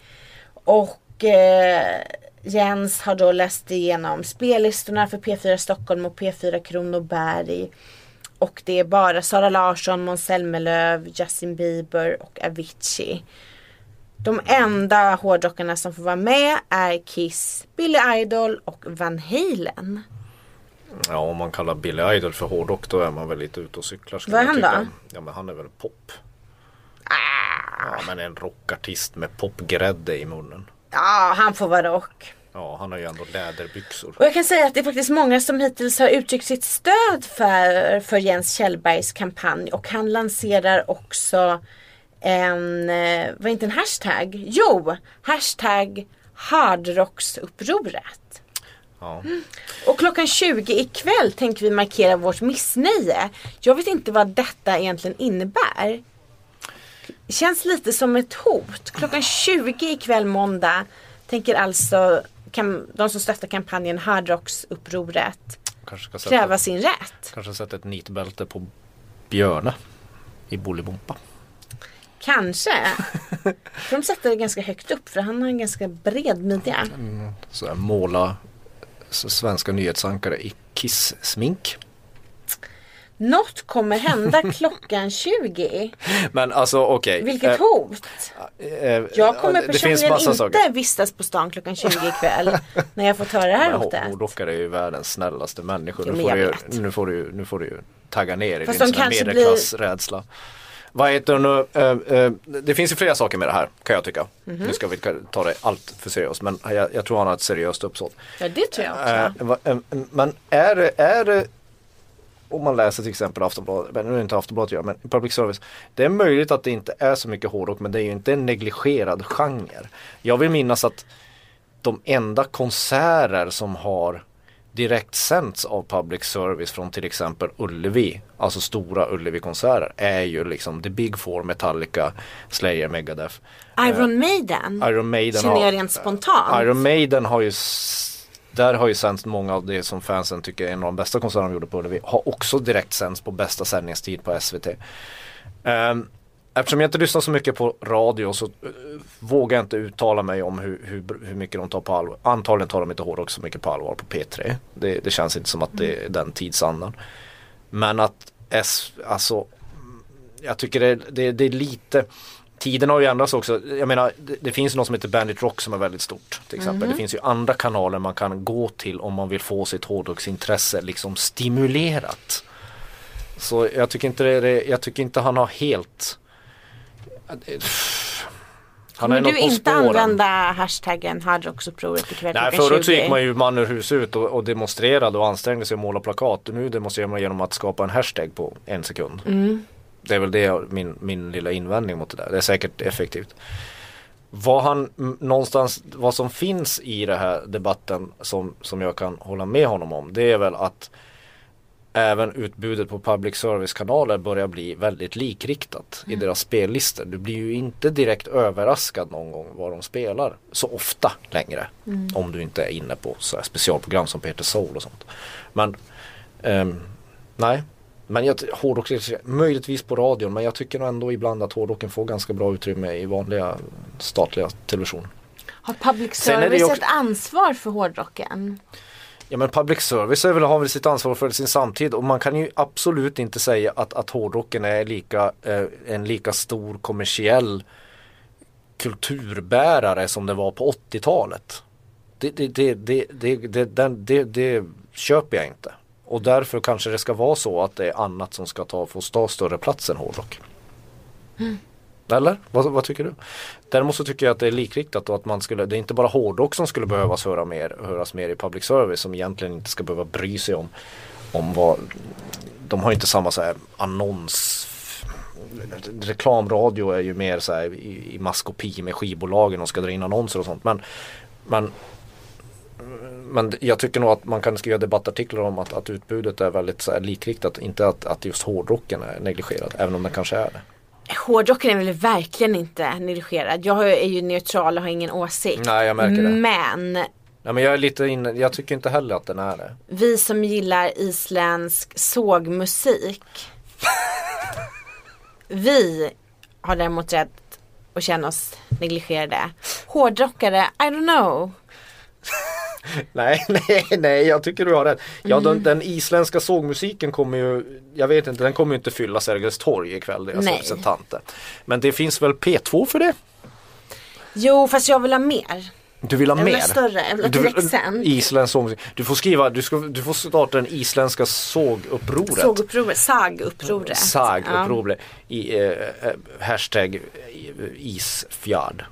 Och eh, Jens har då läst igenom spellistorna för P4 Stockholm och P4 Kronoberg. Och det är bara Sara Larsson, Måns Zelmerlöw, Justin Bieber och Avicii. De enda hårdrockarna som får vara med är Kiss, Billy Idol och Van Halen. Ja om man kallar Billy Idol för hårdrock då är man väl lite ute och cyklar. Vad är han då? Ja men han är väl pop. Ah. Ja men en rockartist med popgrädde i munnen. Ja, han får vara rock. Ja han har ju ändå läderbyxor. Och jag kan säga att det är faktiskt många som hittills har uttryckt sitt stöd för, för Jens Kjellbergs kampanj och han lanserar också en, eh, vad är inte en hashtag? Jo, hashtag hardrocksupproret. Ja. Och klockan 20 ikväll tänker vi markera vårt missnöje. Jag vet inte vad detta egentligen innebär. Känns lite som ett hot. Klockan 20 ikväll måndag tänker alltså kam- de som stöttar kampanjen ska sätta, kräva sin rätt. kanske sätta ett nitbälte på Björne i Bolibompa. Kanske. De sätter det ganska högt upp för han har en ganska bred midja. Så här, måla s- svenska nyhetsankare i Kiss-smink. Något kommer hända klockan 20. Men alltså okej. Vilket Eh, hot. eh, Jag kommer personligen inte saker. vistas på stan klockan 20 ikväll. när jag får ta det här Men hotet. Hårdrockare är ju världens snällaste människor. Jo, Nu får, ju- nu, får du, nu får du ju tagga ner i Fast din kanske blir- medelklassrädsla. Vad heter det nu? Eh, eh, det finns ju flera saker med det här kan jag tycka. Mhm. Nu ska vi ta det allt för seriöst men jag, jag tror han har ett seriöst uppsåt. Ja det tror jag också. Eh, eh, men är det, är det om man läser till exempel Aftonbladet, nu är det inte Aftonbladet jag, men public service. Det är möjligt att det inte är så mycket hårdrock men det är ju inte en negligerad genre. Jag vill minnas att de enda konserter som har direkt sänds av public service från till exempel Ullevi, alltså stora Ullevi-konserter, är ju liksom The Big Four, Metallica, Slayer, Megadeth. Iron Maiden. Iron Maiden Känner jag rent spontant. Iron Maiden har ju där har ju sänts många av det som fansen tycker är en av de bästa konserterna de gjorde på Ullevi. Har också direkt sänds på bästa sändningstid på SVT. Um, ehm, eftersom jag inte lyssnar så mycket på radio så uh, vågar jag inte uttala mig om hur, hur, hur mycket de tar på allvar. Antagligen tar de inte hårdrock så mycket på allvar på P3. Det, det känns inte som att det är den tidsandan. Men att S, alltså jag tycker det, det, det är lite Tiden har ju ändrats också. Jag menar det, det finns något som heter Bandit Rock som är väldigt stort. Till exempel. Det finns ju andra kanaler man kan gå till om man vill få sitt hårdrocksintresse liksom stimulerat. Så jag tycker inte, det, jag tycker inte han har helt han Kommer du inte använda hashtaggen hardrocksupproret ikväll Nej förut så 20? gick man ju man ur hus ut och, och demonstrerade och ansträngde sig och måla plakat. Nu demonstrerar man genom att skapa en hashtag på en sekund. Mm. Det är väl det min, min lilla invändning mot det där. Det är säkert effektivt. Vad han någonstans, vad som finns i den här debatten som, som jag kan hålla med honom om. Det är väl att även utbudet på public service kanaler börjar bli väldigt likriktat i deras spellistor. Du blir ju inte direkt överraskad någon gång vad de spelar så ofta längre. Om du inte är inne på så specialprogram som Peter Soul och sånt. Men ehm, nej. Men jag, hårdrock, möjligtvis på radion men jag tycker nog ändå ibland att hårdrocken får ganska bra utrymme i vanliga statliga television. Har public det service också- ett ansvar för hårdrocken? Ja men public service är väl, har väl sitt ansvar för sin samtid och man kan ju absolut inte säga att, att hårdrocken är lika, eh, en lika stor kommersiell kulturbärare som det var på 80-talet. Det, det, det, det, det, det, den- det, det köper jag inte. Och därför kanske det ska vara så att det är annat som ska ta, få ta större plats än hårdrock. Eller? Vad, vad tycker du? Däremot så tycker jag att det är likriktat och att man skulle, det är inte bara hårdrock som skulle behövas höra mer, höras mer i public service som egentligen inte ska behöva bry sig om, om vad, de har inte samma så här annons reklamradio är ju mer så här i, i maskopi med skivbolagen och ska dra in annonser och sånt men, men men jag tycker nog att man kan skriva debattartiklar om att, att utbudet är väldigt så likriktat. Inte att, att just hårdrocken är negligerad, även om den kanske är det. Hårdrocken är väl verkligen inte negligerad. Jag är ju neutral och har ingen åsikt. Nej, jag märker det. Men Nej, men jag är lite inne, jag tycker inte heller att den är det. vi som gillar isländsk sågmusik. vi har däremot rätt att känna oss negligerade. Hårdrockare, I don't know. Nej, nej, nej, jag tycker du har rätt. Ja, den, den isländska sågmusiken kommer ju, jag vet inte, den kommer ju inte fylla Sergels torg ikväll, deras Nej. representanter. Men det finns väl P2 för det? Jo, fast jag vill ha mer. Du vill ha Jag vill mer? ha större, jag vill ha direktsänd. Isländsk sågmusik. Du får skriva, du, ska, du får starta den isländska sågupproret. Sågupproret, sagupproret. Sagupproret i eh, eh, hashtag eh, isfjärd.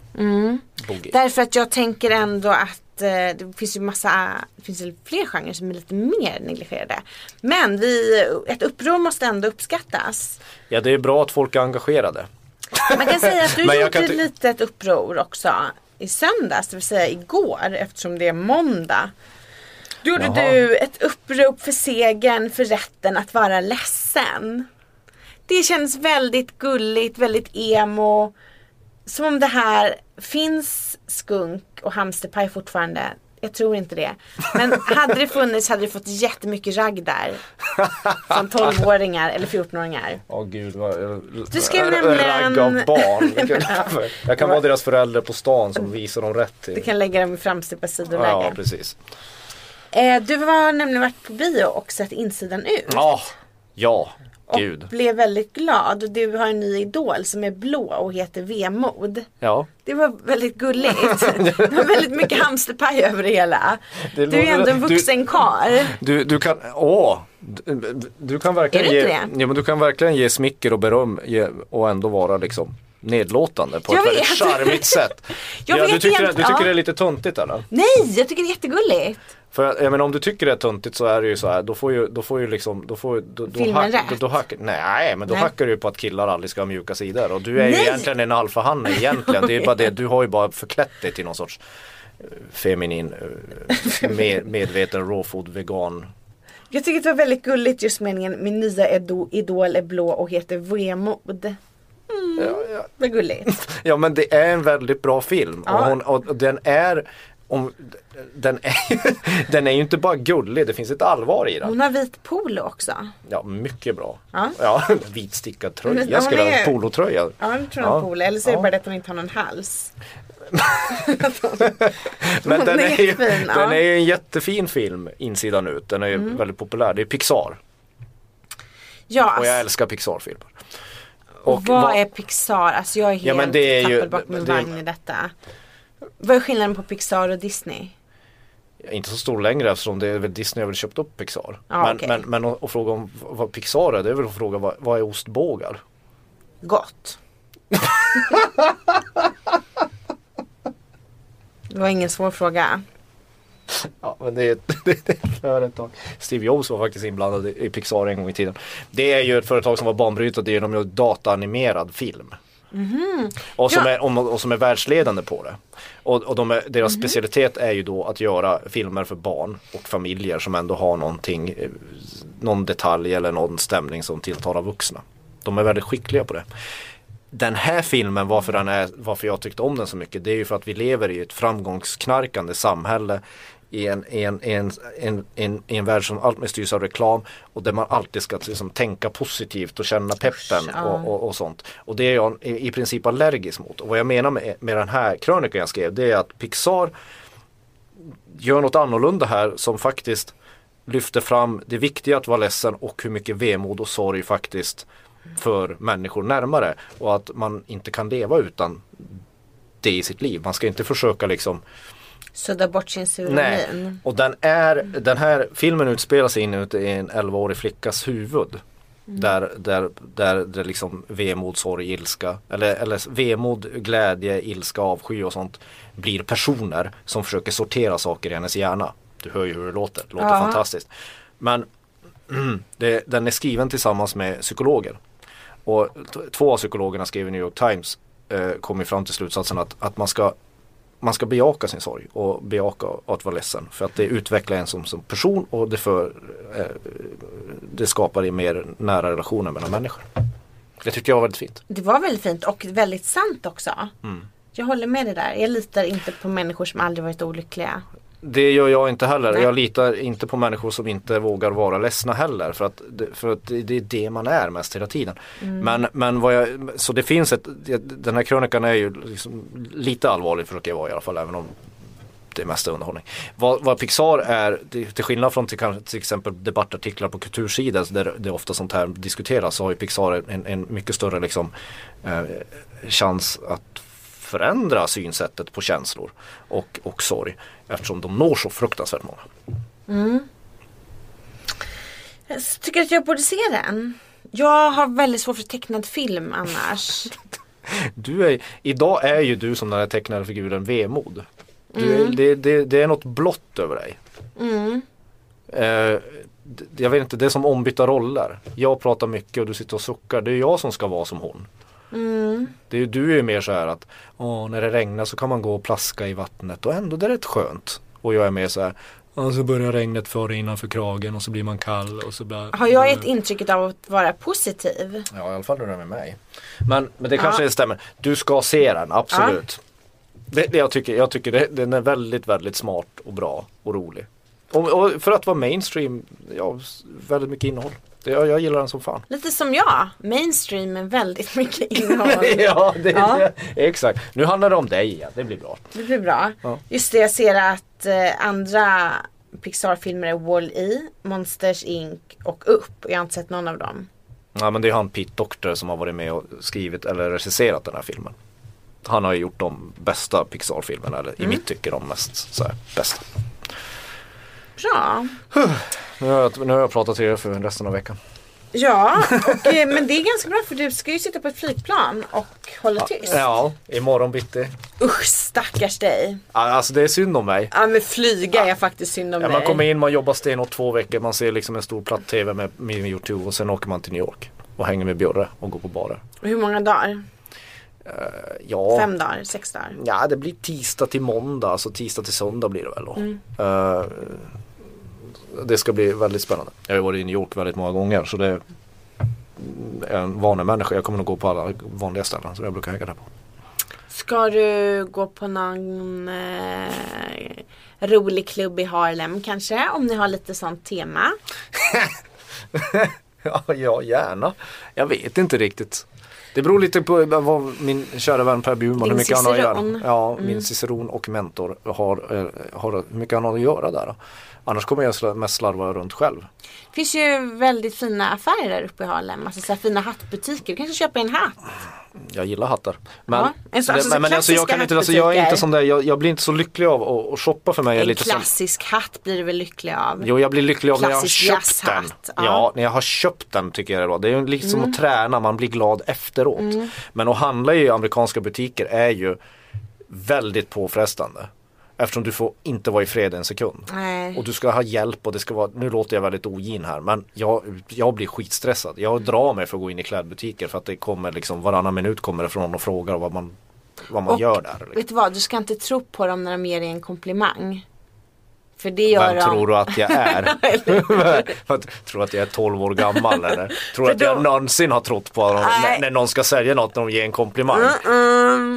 Boogie. Därför att jag tänker ändå att det finns ju massa, det finns ju fler genrer som är lite mer negligerade. Men vi, ett uppror måste ändå uppskattas. Ja det är bra att folk är engagerade. Man kan säga att du gjorde kan ett litet uppror också i söndags, det vill säga igår eftersom det är måndag. Då gjorde Jaha. du ett upprop för segern för rätten att vara ledsen. Det känns väldigt gulligt, väldigt emo. Som om det här finns skunk och hamsterpaj fortfarande. Jag tror inte det. Men hade det funnits hade det fått jättemycket ragg där. Från 12-åringar eller 14-åringar. Åh gud vad Du r- nämligen- ragg av barn. Ja. Jag kan vara deras förälder på stan som visar dem rätt till. Du kan lägga dem i framstupa sidoläge. Ja precis. Eh, du har nämligen varit på bio och sett insidan ut. Ja, ja, och gud. blev väldigt glad. Du har en ny idol som är blå och heter Vemod. Ja. Det var väldigt gulligt. det var väldigt mycket hamsterpaj över det hela. Det du är ändå en du- vuxen karl. Du, du kan, åh, du, du kan verkligen du ge, ja, men du kan verkligen ge smicker och beröm ge, och ändå vara liksom nedlåtande på Jag ett väldigt vet. charmigt sätt. Ja, du tycker, egent- du tycker ja. det är lite töntigt eller? Nej, jag tycker det är jättegulligt. För jag, menar, om du tycker det är töntigt så är det ju så här, då får ju, då får ju liksom, då får ju, då, då, Filmen rätt. då, då hack, Nej, men då Nej. hackar du ju på att killar aldrig ska ha mjuka sidor och du är ju Nej. egentligen en alfahanne egentligen. Det är bara det, du har ju bara förklätt dig till någon sorts eh, feminin, eh, med, medveten raw food vegan Jag tycker det var väldigt gulligt just meningen min nya ido- idol är blå och heter Vemod. Mm, Vad gulligt. Ja men det är en väldigt bra film Ja. och, hon, och den är om, den, är, den är ju inte bara gullig, det finns ett allvar i den. Hon har vit polo också. Ja, mycket bra. Ja. Ja, vit stickad tröja hon skulle jag är- polotröja. Ja, jag tror Ja. polo. Eller så är det Ja. bara det att hon inte har någon hals. Men den är ju, ja. Mm. den är ju en jättefin film insidan ut. Den är ju väldigt populär. Det är Pixar Ja, och alltså, jag älskar Pixar-filmer. och vad är Pixar? Alltså jag är helt Ja, men det är ju- bakom min vagn i detta. Vad är skillnaden på Pixar och Disney? Inte så stor längre eftersom det är väl Disney har väl köpt upp Pixar. Ja, men, okej. men, men att att fråga om vad Pixar är, det är väl att fråga vad, vad är ostbågar? Gott. det var ingen svår fråga. Ja, men det är ett, det är ett företag. Steve Jobs var faktiskt inblandad i Pixar en gång i tiden. Det är ju ett företag som var banbrytande genom att göra dataanimerad film. Och, som Ja. är, och, som är världsledande på det. Och, och de är, deras specialitet är ju då att göra filmer för barn och familjer som ändå har någonting, eh, någon detalj eller någon stämning som tilltalar vuxna. De är väldigt skickliga på det. Den här filmen, varför, den är, varför jag tyckte om den så mycket, det är ju för att vi lever i ett framgångsknarkande samhälle i en, i en, i en, en, en, en värld som alltmer styrs av reklam och där man alltid ska liksom tänka positivt och känna peppen och, och, och sånt. Och det är jag i, i princip allergisk mot. Och vad jag menar med, med den här krönikan jag skrev det är att Pixar gör något annorlunda här som faktiskt lyfter fram det viktiga att vara ledsen och hur mycket vemod och sorg faktiskt för människor närmare och att man inte kan leva utan det i sitt liv. Man ska inte försöka liksom Sudda bort sin Nej, suronin. och den, är, den här filmen utspelar sig inuti en 11-årig flickas huvud. Där, där, där det liksom vemod, sorg, ilska eller, eller vemod, glädje, ilska, avsky och sånt blir personer som försöker sortera saker i hennes hjärna. Du hör ju hur det låter, det låter Ja. fantastiskt. Men det, den är skriven tillsammans med psykologer. Och två av psykologerna skrev i New York Times eh, kom ju fram till slutsatsen att, att man ska man ska bejaka sin sorg och bejaka att vara ledsen. För att det utvecklar en som, som person och det, för, eh, det skapar i mer nära relationer mellan människor. Det tyckte jag var väldigt fint. Det var väldigt fint och väldigt sant också. Mm. Jag håller med dig där. Jag litar inte på människor som aldrig varit olyckliga. Det gör jag inte heller. Nej. Jag litar inte på människor som inte vågar vara ledsna heller. För att, för att det är det man är mest hela tiden. Men, men vad jag, så det finns ett, den här krönikan är ju liksom lite allvarlig försöker jag vara i alla fall. Även om det är mest underhållning. Vad, vad Pixar är, till skillnad från till, till exempel debattartiklar på kultursidan där det ofta sånt här diskuteras så har ju Pixar en, en mycket större liksom, eh, chans att förändra synsättet på känslor och, och sorg eftersom de når så fruktansvärt många. Jag tycker att jag borde se den. Jag har väldigt svårt för tecknad film annars. Du är, idag är ju du som den här tecknade figuren vemod. Du, är- det, det, det är något blått över dig. Eh, d- jag vet inte, det är som ombytta roller. Jag pratar mycket och du sitter och suckar. Det är jag som ska vara som hon. Det är, du är ju mer så här att åh, när det regnar så kan man gå och plaska i vattnet och ändå det är rätt skönt. Och jag är mer så här och så börjar regnet fara innanför kragen och så blir man kall och så blir Har jag gett intrycket av att vara positiv? Ja i alla fall när du är med mig. Men, men det kanske stämmer. Du ska se den, absolut. Det, det jag tycker, jag tycker det, den är väldigt, väldigt smart och bra och rolig. Och, och för att vara mainstream, ja, väldigt mycket innehåll. Jag, jag gillar den som fan. Lite som jag, mainstream med väldigt mycket innehåll. ja, det, Ja. det, exakt. Nu handlar det om dig igen, det blir bra. Det blir bra. Ja. Just det, jag ser att eh, andra Pixar-filmer är Wall-E, Monsters Inc och Upp. Jag har inte sett någon av dem. Ja men det är han Pete Docter som har varit med och skrivit eller regisserat den här filmen. Han har ju gjort de bästa Pixar-filmerna, eller i mitt tycke de mest så här, bästa. Bra. Nu har, jag, nu har jag pratat till er för resten av veckan. Ja, och, eh, men det är ganska bra för du ska ju sitta på ett flygplan och hålla tyst. Ja, imorgon bitti. Usch, stackars dig. Alltså det är synd om mig. Ja men flyga är faktiskt synd om Ja, dig. man kommer in, man jobbar stenhårt två veckor, man ser liksom en stor platt tv med, med Youtube och sen åker man till New York och hänger med Björre och går på barer. Hur många dagar? Ja, Fem dagar? Sex dagar? ja det blir tisdag till måndag, alltså tisdag till söndag blir det väl då. Mm. Eh, det ska bli väldigt spännande. Jag har varit i New York väldigt många gånger så det är en vanlig människa. Jag kommer nog gå på alla vanliga ställen så jag brukar hänga där på. Ska du gå på någon eh, rolig klubb i Harlem kanske? Om ni har lite sånt tema. Ja, ja, gärna. Jag vet inte riktigt. Det beror lite på vad min kära vän Per Bjurman, hur mycket han har att göra. ciceron. Ja, min ciceron och mentor har, eh, har hur mycket han har att göra där. Annars kommer jag mest slarva runt själv. Det finns ju väldigt fina affärer där uppe i Harlem. Alltså så här fina hattbutiker. Du kanske köper en hatt. Jag gillar hattar. Men, Ja, men, alltså så men alltså jag kan inte, alltså jag är inte sån där, jag, jag blir inte så lycklig av att, att shoppa för mig. En lite som, klassisk hatt blir du väl lycklig av? Jo jag blir lycklig av när jag har köpt den. Ja. ja. Mm. när jag har köpt den tycker jag det är bra. Det är liksom som att träna, man blir glad efteråt. Men att handla i amerikanska butiker är ju väldigt påfrestande. Eftersom du får inte vara i fred en sekund. Nej. Och du ska ha hjälp och det ska vara, nu låter jag väldigt ogin här men jag, jag blir skitstressad. Jag drar mig för att gå in i klädbutiker för att det kommer liksom varannan minut kommer det från och frågar vad man, vad man Och gör där. Liksom. Vet du vad, du ska inte tro på dem när de ger dig en komplimang. För det gör Vem de. tror du att jag är? Tror att jag är 12 år gammal eller? Tror du att jag då- någonsin har trott på att när, när någon ska sälja något när de ger en komplimang?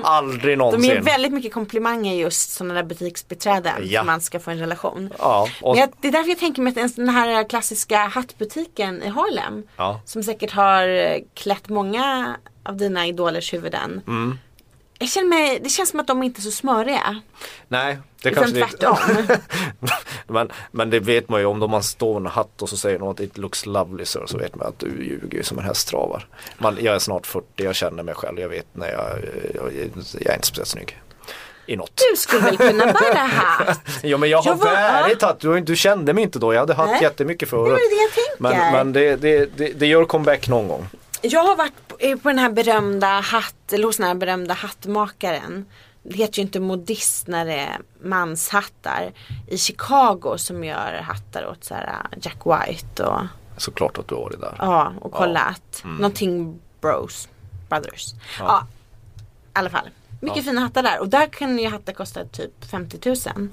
Aldrig De någonsin. ger väldigt mycket komplimanger just sådana där butiksbiträden. Ja. Man ska få en relation. Ja, och, jag, det är därför jag tänker mig att den här klassiska hattbutiken i Harlem. Ja. Som säkert har eh, klätt många av dina idolers huvuden. Mm. Jag känner mig, det känns som att de inte är så smöriga. nej, det Utan kanske det tvärtom. men, men det vet man ju om man står med en hatt och så säger någon att it looks lovely sir, så vet man att du ljuger ju som en hästtravar. Man, jag är snart 40, jag känner mig själv, jag vet när jag, jag, jag är inte speciellt snygg. I något. Du skulle väl kunna bära hatt? Ja men jag har Jag var- bärit hatt, du, du kände mig inte då, jag hade hatt Nej. jättemycket Det förut. är det jag tänker. Men, men det, det, det, det gör comeback någon gång. Jag har varit på, eh, på den här berömda hatt, eller hos den här berömda hattmakaren. Det heter ju inte modist när det är manshattar. I Chicago som gör hattar åt så här eh, Jack White och, Såklart att du har varit där. ja, och kollat. Mm. Någonting Bros, Brothers. Ja. i alla fall. Mycket fina hattar där och där kan ju hattar kosta typ 50 000.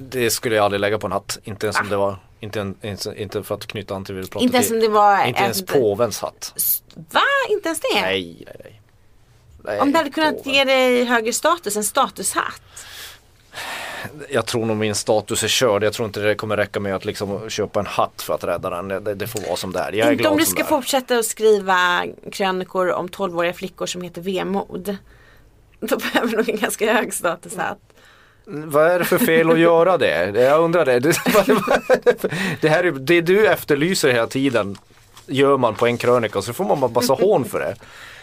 Det skulle jag aldrig lägga på en hatt. Inte ens om det var, inte, en, inte, inte för att knyta an till det vi pratade Inte ens om det var Inte ens ett- påvens hatt. Va? Inte ens det? Nej, nej, nej. nej Om det hade kunnat påven. ge dig högre status, en statushatt. Jag tror nog min status är körd. Jag tror inte det kommer räcka med att liksom köpa en hatt för att rädda den. Det, det får vara som det är. Jag är Inte glad om du ska fortsätta att skriva krönikor om 12-åriga flickor som heter vemod. Då behöver nog en ganska hög status här. Vad är det för fel att göra det? Jag undrar det. Det, här är, det du efterlyser hela tiden gör man på en krönika och så får man bara massa hån för det.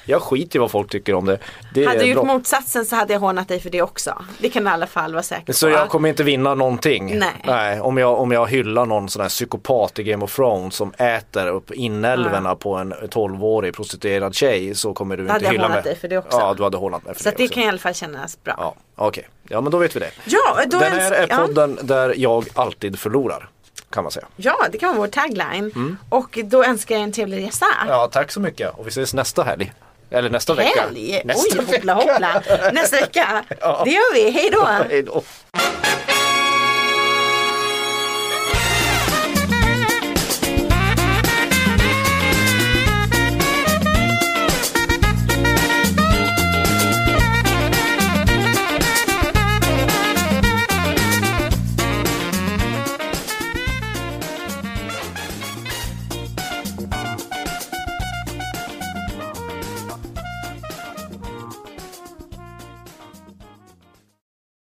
Jag skiter i vad folk tycker om det. det Hade du gjort motsatsen så hade jag hånat dig för det också. Det kan i alla fall vara säker på. Så jag kommer inte vinna någonting. Nej. om, jag, om jag hyllar någon sån här psykopat i Game of Thrones som äter upp inälvorna på en 12-årig prostituerad tjej så kommer du Då hade inte jag hylla hånat mig. dig för det också. Ja, du hade hånat mig för Så det att det kan i alla fall kännas bra. Ja, okej. Ja, men då vet vi det. Ja, då Den här är ja. podden där jag alltid förlorar. Kan man säga. Ja, det kan vara vår tagline. Och då önskar jag en trevlig resa. Mm. Ja, tack så mycket och vi ses nästa helg. Eller nästa vecka. Helg! Nästa Oj, hoppla hoppla. Nästa vecka. Ja. Det gör vi. Hej då! Hej då.